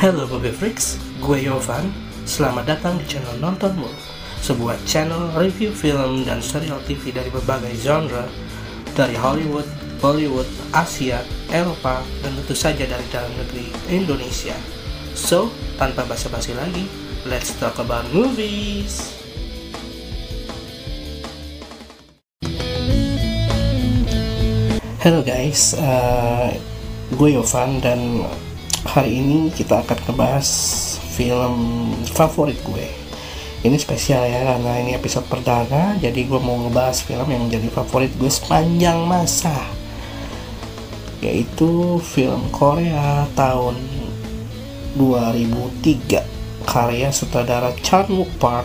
Hello Bobby Freaks, gue Yovan. Selamat datang di channel Nontonmu, sebuah channel review film dan serial TV dari berbagai genre, dari Hollywood, Bollywood, Asia, Eropa, dan tentu saja dari dalam negeri Indonesia. So, tanpa basa-basi lagi, let's talk about movies. Hello guys, uh, gue Yovan dan hari ini kita akan ngebahas film favorit gue. Ini spesial ya karena ini episode perdana, jadi gue mau ngebahas film yang menjadi favorit gue sepanjang masa, yaitu film Korea tahun 2003 karya sutradara Chan Wook Park,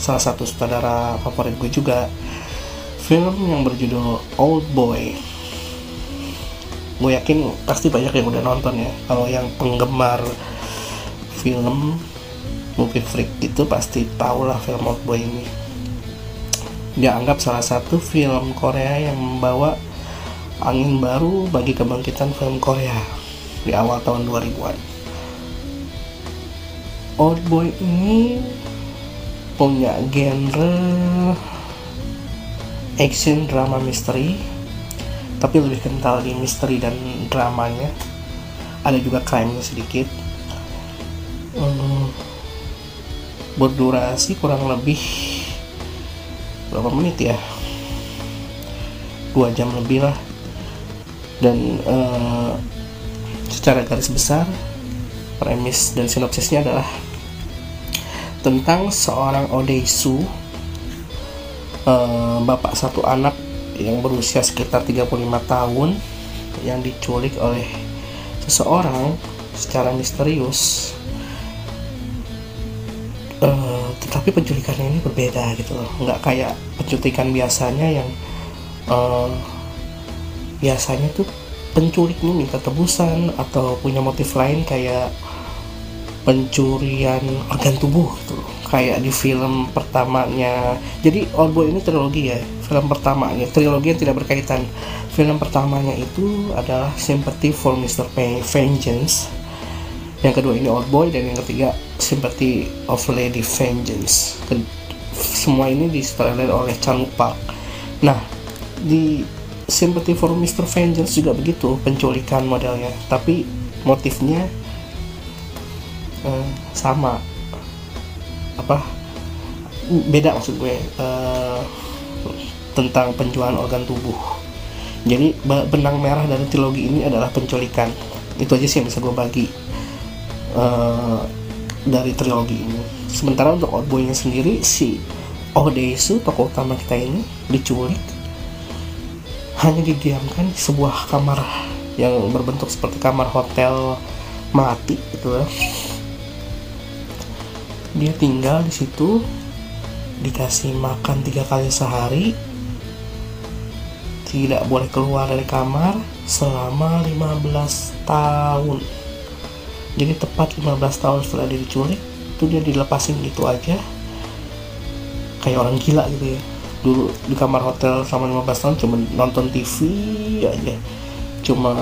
salah satu sutradara favorit gue juga. Film yang berjudul Old Boy gue yakin pasti banyak yang udah nonton ya. Kalau yang penggemar film movie freak itu pasti tau lah film Old Boy ini. Dia anggap salah satu film Korea yang membawa angin baru bagi kebangkitan film Korea di awal tahun 2000-an Old Boy ini punya genre action drama misteri tapi lebih kental di misteri dan dramanya. Ada juga crime sedikit. Hmm, berdurasi kurang lebih berapa menit ya? Dua jam lebih lah. Dan uh, secara garis besar premis dan sinopsisnya adalah tentang seorang Odeisu uh, bapak satu anak yang berusia sekitar 35 tahun yang diculik oleh seseorang secara misterius. Uh, tetapi penculikannya ini berbeda gitu loh. Nggak kayak penculikan biasanya yang uh, biasanya tuh penculik ini minta tebusan atau punya motif lain kayak pencurian organ tubuh gitu loh. Kayak di film pertamanya. Jadi Old Boy ini trilogi ya film pertamanya trilogi yang tidak berkaitan film pertamanya itu adalah Sympathy for Mr. Vengeance yang kedua ini Old Boy dan yang ketiga Sympathy of Lady Vengeance semua ini disutradarai oleh Chan Park nah di Sympathy for Mr. Vengeance juga begitu penculikan modelnya tapi motifnya eh, sama apa beda maksud gue uh, tentang penjualan organ tubuh. Jadi benang merah dari trilogi ini adalah penculikan. Itu aja sih yang bisa gue bagi uh, dari trilogi ini. Sementara untuk Old Boy nya sendiri si Odeisu tokoh utama kita ini diculik. Hanya didiamkan di sebuah kamar yang berbentuk seperti kamar hotel mati gitu ya. Dia tinggal di situ dikasih makan tiga kali sehari tidak boleh keluar dari kamar selama 15 tahun. Jadi tepat 15 tahun setelah dia diculik itu dia dilepasin gitu aja. Kayak orang gila gitu ya. Dulu di kamar hotel selama 15 tahun cuma nonton TV aja. Cuma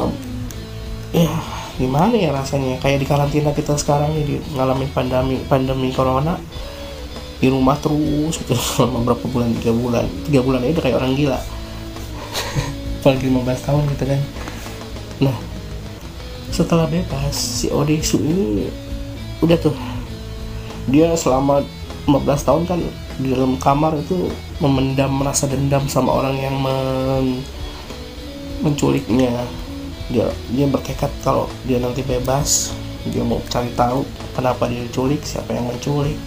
ya gimana ya rasanya? Kayak di karantina kita sekarang di ngalamin pandemi pandemi corona di rumah terus gitu selama berapa bulan? Tiga bulan. Tiga bulan ini udah kayak orang gila apalagi 15 tahun gitu kan. Nah setelah bebas si Odesu ini udah tuh. Dia selama 15 tahun kan di dalam kamar itu memendam merasa dendam sama orang yang men menculiknya. Dia dia bertekad kalau dia nanti bebas dia mau cari tahu kenapa dia diculik siapa yang menculik.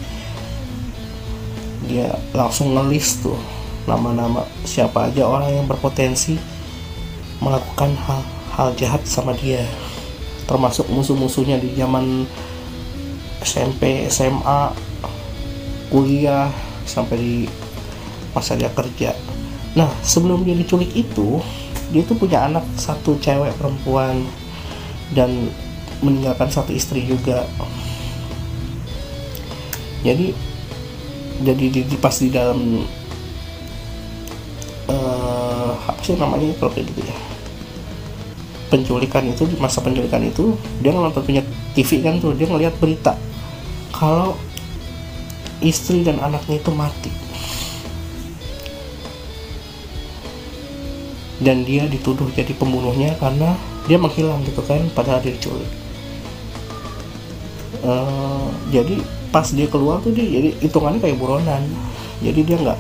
Dia langsung ngelis tuh nama-nama siapa aja orang yang berpotensi melakukan hal hal jahat sama dia. Termasuk musuh-musuhnya di zaman SMP SMA kuliah sampai di masa dia kerja. Nah sebelum dia diculik itu dia tuh punya anak satu cewek perempuan dan meninggalkan satu istri juga. Jadi jadi di, di pas di dalam sih namanya kalau kayak gitu ya. Penculikan itu di masa penculikan itu dia nonton punya TV kan tuh dia ngeliat berita kalau istri dan anaknya itu mati. Dan dia dituduh jadi pembunuhnya karena dia menghilang gitu kan padahal dia diculik. Uh, jadi pas dia keluar tuh dia jadi hitungannya kayak buronan. Jadi dia nggak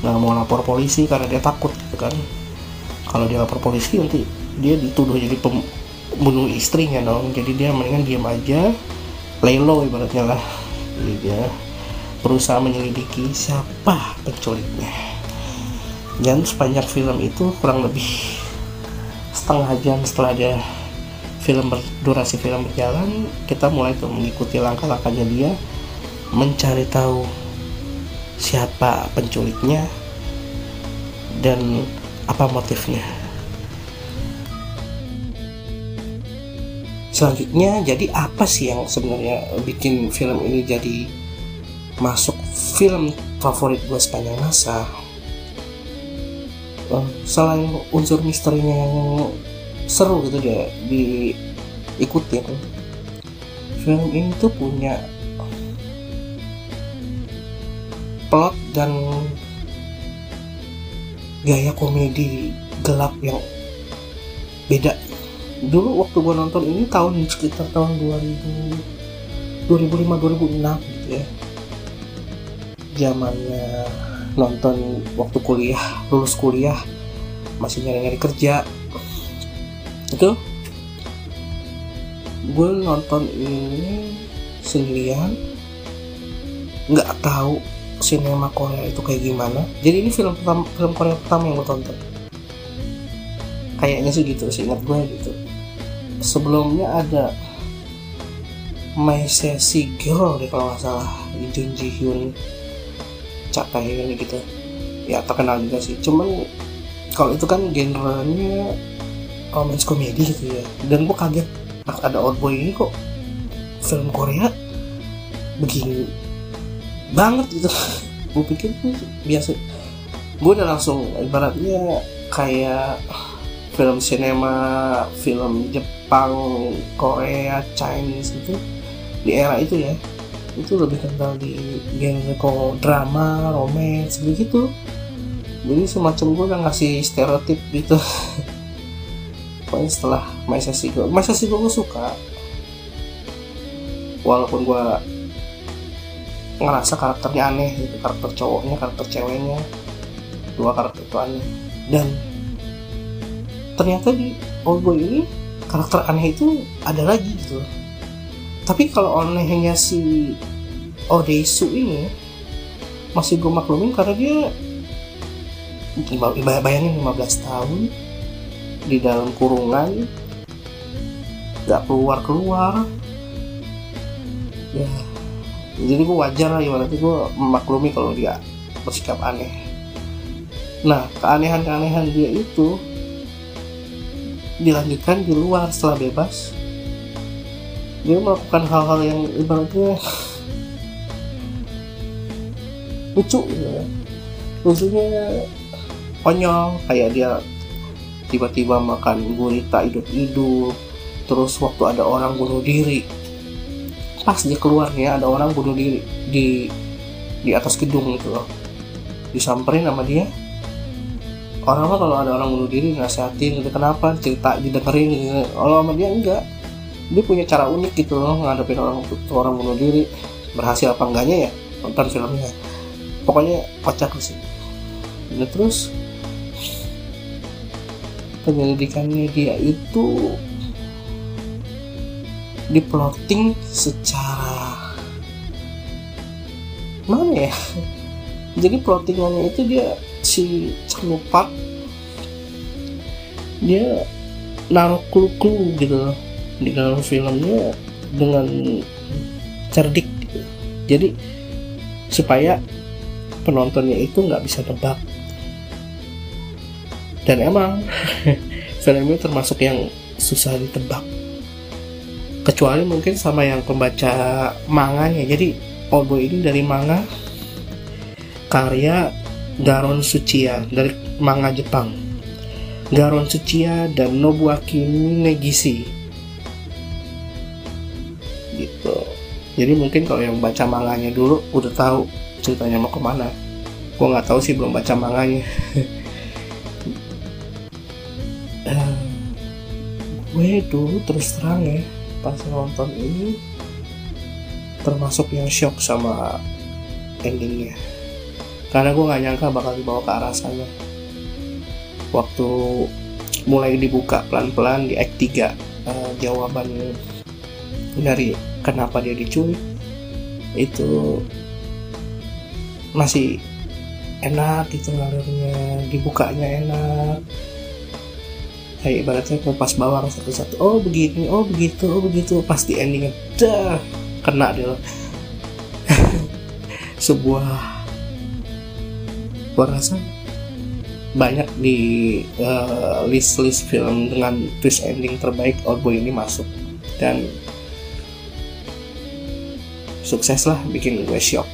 nggak mau lapor polisi karena dia takut gitu kan kalau dia lapor polisi nanti dia dituduh jadi pembunuh istrinya dong. Jadi dia mendingan diam aja lay low ibaratnya lah. Jadi dia berusaha menyelidiki siapa penculiknya. Dan sepanjang film itu kurang lebih setengah jam setelah dia film berdurasi film berjalan kita mulai tuh mengikuti langkah-langkahnya dia mencari tahu siapa penculiknya. Dan apa motifnya? Selanjutnya jadi apa sih yang sebenarnya bikin film ini jadi masuk film favorit gue sepanjang masa? Uh, selain unsur misterinya yang seru gitu dia diikuti ya film ini tuh punya plot dan gaya komedi gelap yang beda. Dulu waktu gua nonton ini tahun sekitar tahun 2000 2005 2006 gitu ya. Zamannya nonton waktu kuliah lulus kuliah masih nyari-nyari kerja. Itu gue nonton ini sendirian nggak tahu sinema Korea itu kayak gimana? Jadi ini film pertama film Korea pertama yang gue tonton. Kayaknya sih gitu sih ingat gue gitu. Sebelumnya ada My Sassy Girl deh kalau nggak salah. Jun Ji Hyun capai ini gitu. Ya terkenal juga sih. Cuman kalau itu kan genrenya romance komedi gitu ya. Dan gue kaget ada old boy ini kok film Korea? Begini banget gitu gue pikir tuh biasa gue udah langsung ibaratnya kayak film sinema film Jepang Korea Chinese gitu di era itu ya itu lebih kental di genre kok drama, romance begitu. Jadi semacam gue udah ngasih stereotip gitu. Pokoknya setelah sih gue, masa sih gue suka. Walaupun gue ngerasa karakternya aneh gitu, karakter cowoknya, karakter ceweknya, dua karakter itu aneh. Dan ternyata di Old Boy ini karakter aneh itu ada lagi gitu. Tapi kalau anehnya si Odesu ini masih gue maklumin karena dia bayangin 15 tahun di dalam kurungan gak keluar keluar ya jadi gue wajar lah ibaratnya gue memaklumi kalau dia bersikap aneh. Nah keanehan-keanehan dia itu dilanjutkan di luar setelah bebas. Dia melakukan hal-hal yang ibaratnya lucu gitu ya. Lucunya konyol kayak dia tiba-tiba makan gurita hidup-hidup terus waktu ada orang bunuh diri pas dia keluarnya ada orang bunuh diri di di atas gedung gitu loh. Disamperin sama dia. Orang mah kalau ada orang bunuh diri nasihatin gitu kenapa cerita didengerin gitu. kalau sama dia enggak. Dia punya cara unik gitu loh ngadepin orang orang bunuh diri. Berhasil apa enggaknya ya nonton filmnya. Pokoknya kocak sih nah terus penyelidikannya dia itu diplotting secara mana ya? Jadi plottingannya itu dia si Chanupak dia naruh clue-clue gitu loh di dalam filmnya dengan cerdik gitu. jadi supaya penontonnya itu nggak bisa tebak dan emang film termasuk yang susah ditebak kecuali mungkin sama yang pembaca manganya. Jadi Obo ini dari manga karya Garon Suchiya dari manga Jepang. Garon Tsuchiya dan Nobuaki Negishi gitu. Jadi mungkin kalau yang baca manganya dulu udah tahu ceritanya mau ke mana. Gue nggak tahu sih belum baca manganya. Uh, gue dulu terus terang ya pas nonton ini termasuk yang shock sama endingnya. Karena gue nggak nyangka bakal dibawa ke arah sana. Waktu mulai dibuka pelan-pelan di act 3 uh, eh, jawaban dari kenapa dia diculik itu masih enak gitu ngalirnya dibukanya enak kayak ibaratnya pas bawang satu-satu. Oh begini oh begitu oh begitu. Pasti endingnya dah kena dia sebuah gua banyak di uh, list-list film dengan twist ending terbaik Oldboy ini masuk. Dan sukses lah bikin gue shock.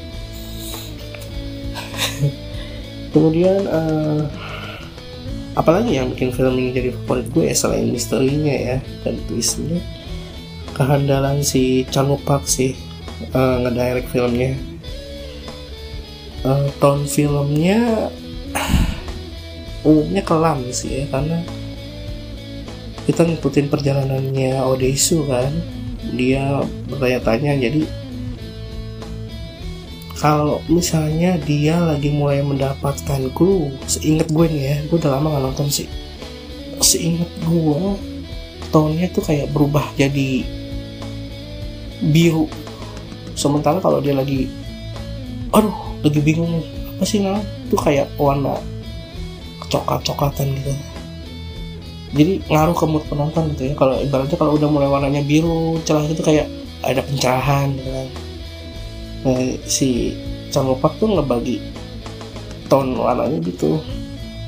Kemudian uh, apalagi yang bikin film ini jadi favorit gue selain misterinya ya dan twistnya. Kehandalan si Chan Park sih uh, ngedirect filmnya. Uh, tone filmnya umumnya kelam sih ya karena kita ngikutin perjalanannya Odeisu kan. Dia bertanya-tanya jadi kalau misalnya dia lagi mulai mendapatkan clue seingat gue nih ya gue udah lama gak nonton sih. Seingat gue tone-nya tuh kayak berubah jadi biru. Sementara kalau dia lagi aduh lagi bingung apa sih nah tuh kayak warna coklat-coklatan gitu. Jadi ngaruh ke mood penonton gitu ya. Kalau ibaratnya kalau udah mulai warnanya biru cerah gitu kayak ada pencerahan gitu kan nah, si Canglopak tuh ngebagi tone warnanya gitu.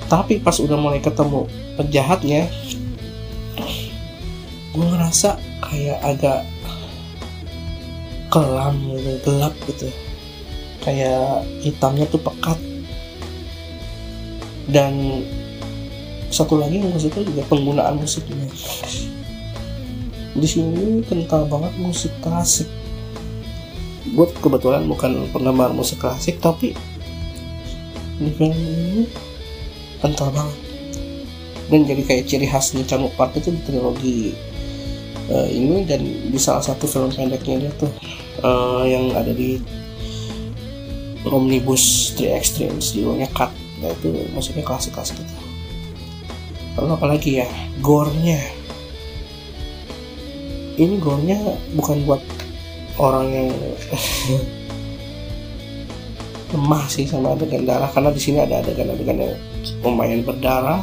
Tapi pas udah mulai ketemu penjahatnya gue ngerasa kayak agak kelam gitu gelap gitu. Kayak hitamnya tuh pekat. Dan satu lagi yang juga penggunaan musiknya. Di sini kental banget musik klasik gue kebetulan bukan penggemar musik klasik tapi di film ini kental banget. Dan jadi kayak ciri khasnya Canguk Park itu di trilogi uh, ini dan di salah satu film pendeknya dia tuh uh, yang ada di Omnibus 3 Extremes judulnya Cut. Nah itu musiknya klasik-klasik gitu. Lalu apalagi ya? Gornya ini gornya bukan buat orang yang lemah sih sama adegan darah karena di sini ada adegan-adegan yang lumayan berdarah.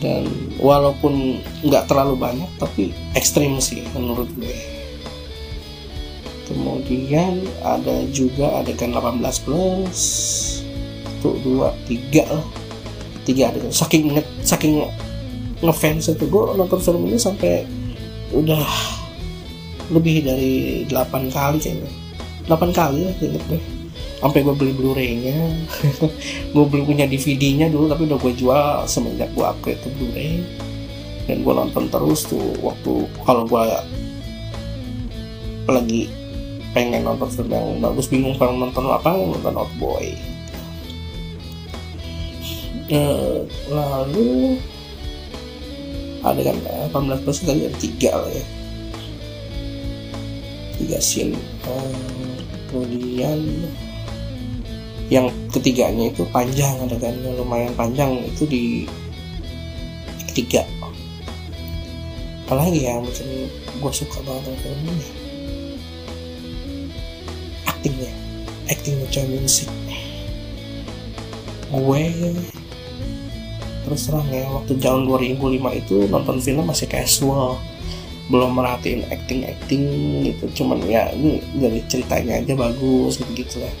Dan walaupun nggak terlalu banyak tapi ekstrim sih menurut gue. Kemudian ada juga adegan 18 plus. Tuh dua tiga lah. Tiga adegan. Saking nge, saking ngefans itu gue nonton film ini sampai udah lebih dari 8 kali kayaknya 8 kali lah inget deh sampai gue beli Blu-ray-nya. Gue belum punya DVD-nya dulu tapi udah gue jual semenjak gue upgrade ke Blu-ray. Dan gue nonton terus tuh waktu kalau gue lagi pengen nonton film yang bagus bingung pengen nonton apa nonton Old Boy. Uh, lalu ada kan 18 plus tadi ada tiga lah ya tiga scene kemudian yang ketiganya itu panjang kan? Lumayan panjang itu di ketiga. Apalagi ya mungkin gue suka banget film ini. Actingnya actingnya Choi Min Sik. Gue terus terang ya waktu tahun 2005 itu nonton film masih casual belum merhatiin acting acting gitu. Cuman ya ini dari ceritanya aja bagus gitu gitu lah.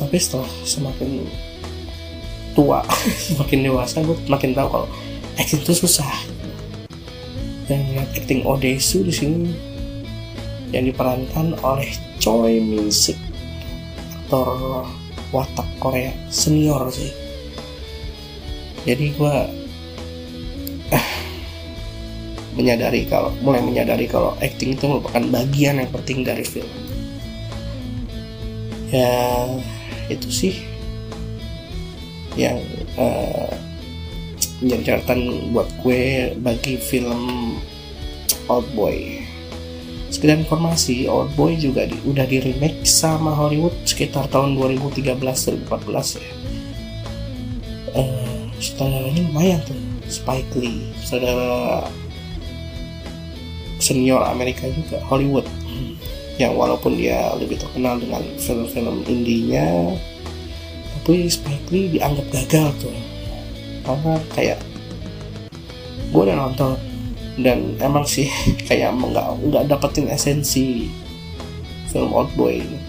Tapi setelah semakin tua semakin dewasa gue makin tahu kalau acting itu susah. Dan acting Odesu di sini yang diperankan oleh Choi Min Sik aktor watak Korea senior sih. Jadi gue menyadari kalau mulai menyadari kalau acting itu merupakan bagian yang penting dari film. Ya itu sih yang uh, catatan buat gue bagi film Old Boy. Sekedar informasi Old Boy juga di, udah di remake sama Hollywood sekitar tahun 2013-2014 ya. Uh, sutradaranya lumayan tuh Spike Lee. Saudara senior Amerika juga Hollywood. Yang walaupun dia lebih terkenal dengan film-film indinya tapi Spike Lee dianggap gagal tuh. Karena kayak gue udah nonton dan emang sih kayak nggak nggak dapetin esensi film Old Boy ini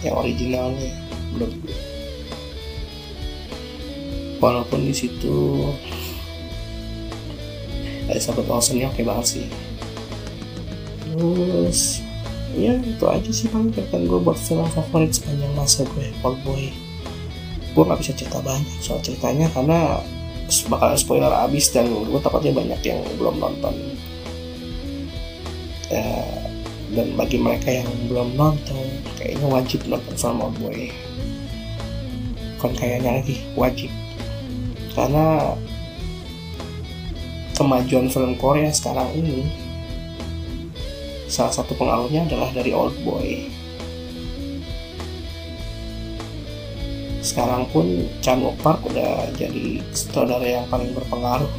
yang originalnya menurut gue walaupun di situ Elizabeth Olsen oke banget sih terus ya itu aja sih paling kan gue buat film favorit sepanjang masa gue Old Boy. Gue nggak bisa cerita banyak soal ceritanya karena bakal spoiler abis dan gue takutnya banyak yang belum nonton. Ya, dan bagi mereka yang belum nonton kayaknya wajib nonton film Old Boy. Bukan kayaknya lagi wajib. Karena kemajuan film Korea sekarang ini salah satu pengaruhnya adalah dari Old Boy. Sekarang pun Chan Wook Park udah jadi sutradara yang paling berpengaruh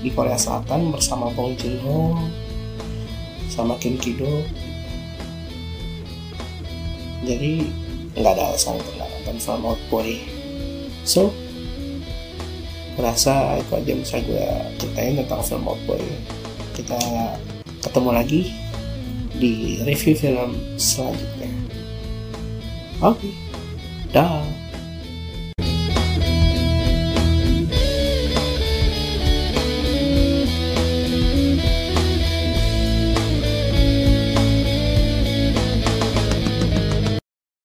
di Korea Selatan bersama Bong Joon Ho sama Kim Ki Do. Jadi nggak ada alasan untuk nonton film Old Boy. So, rasa itu aja bisa gue ceritain tentang film Old Boy. Kita ketemu lagi di review film selanjutnya. Oke, okay. dah.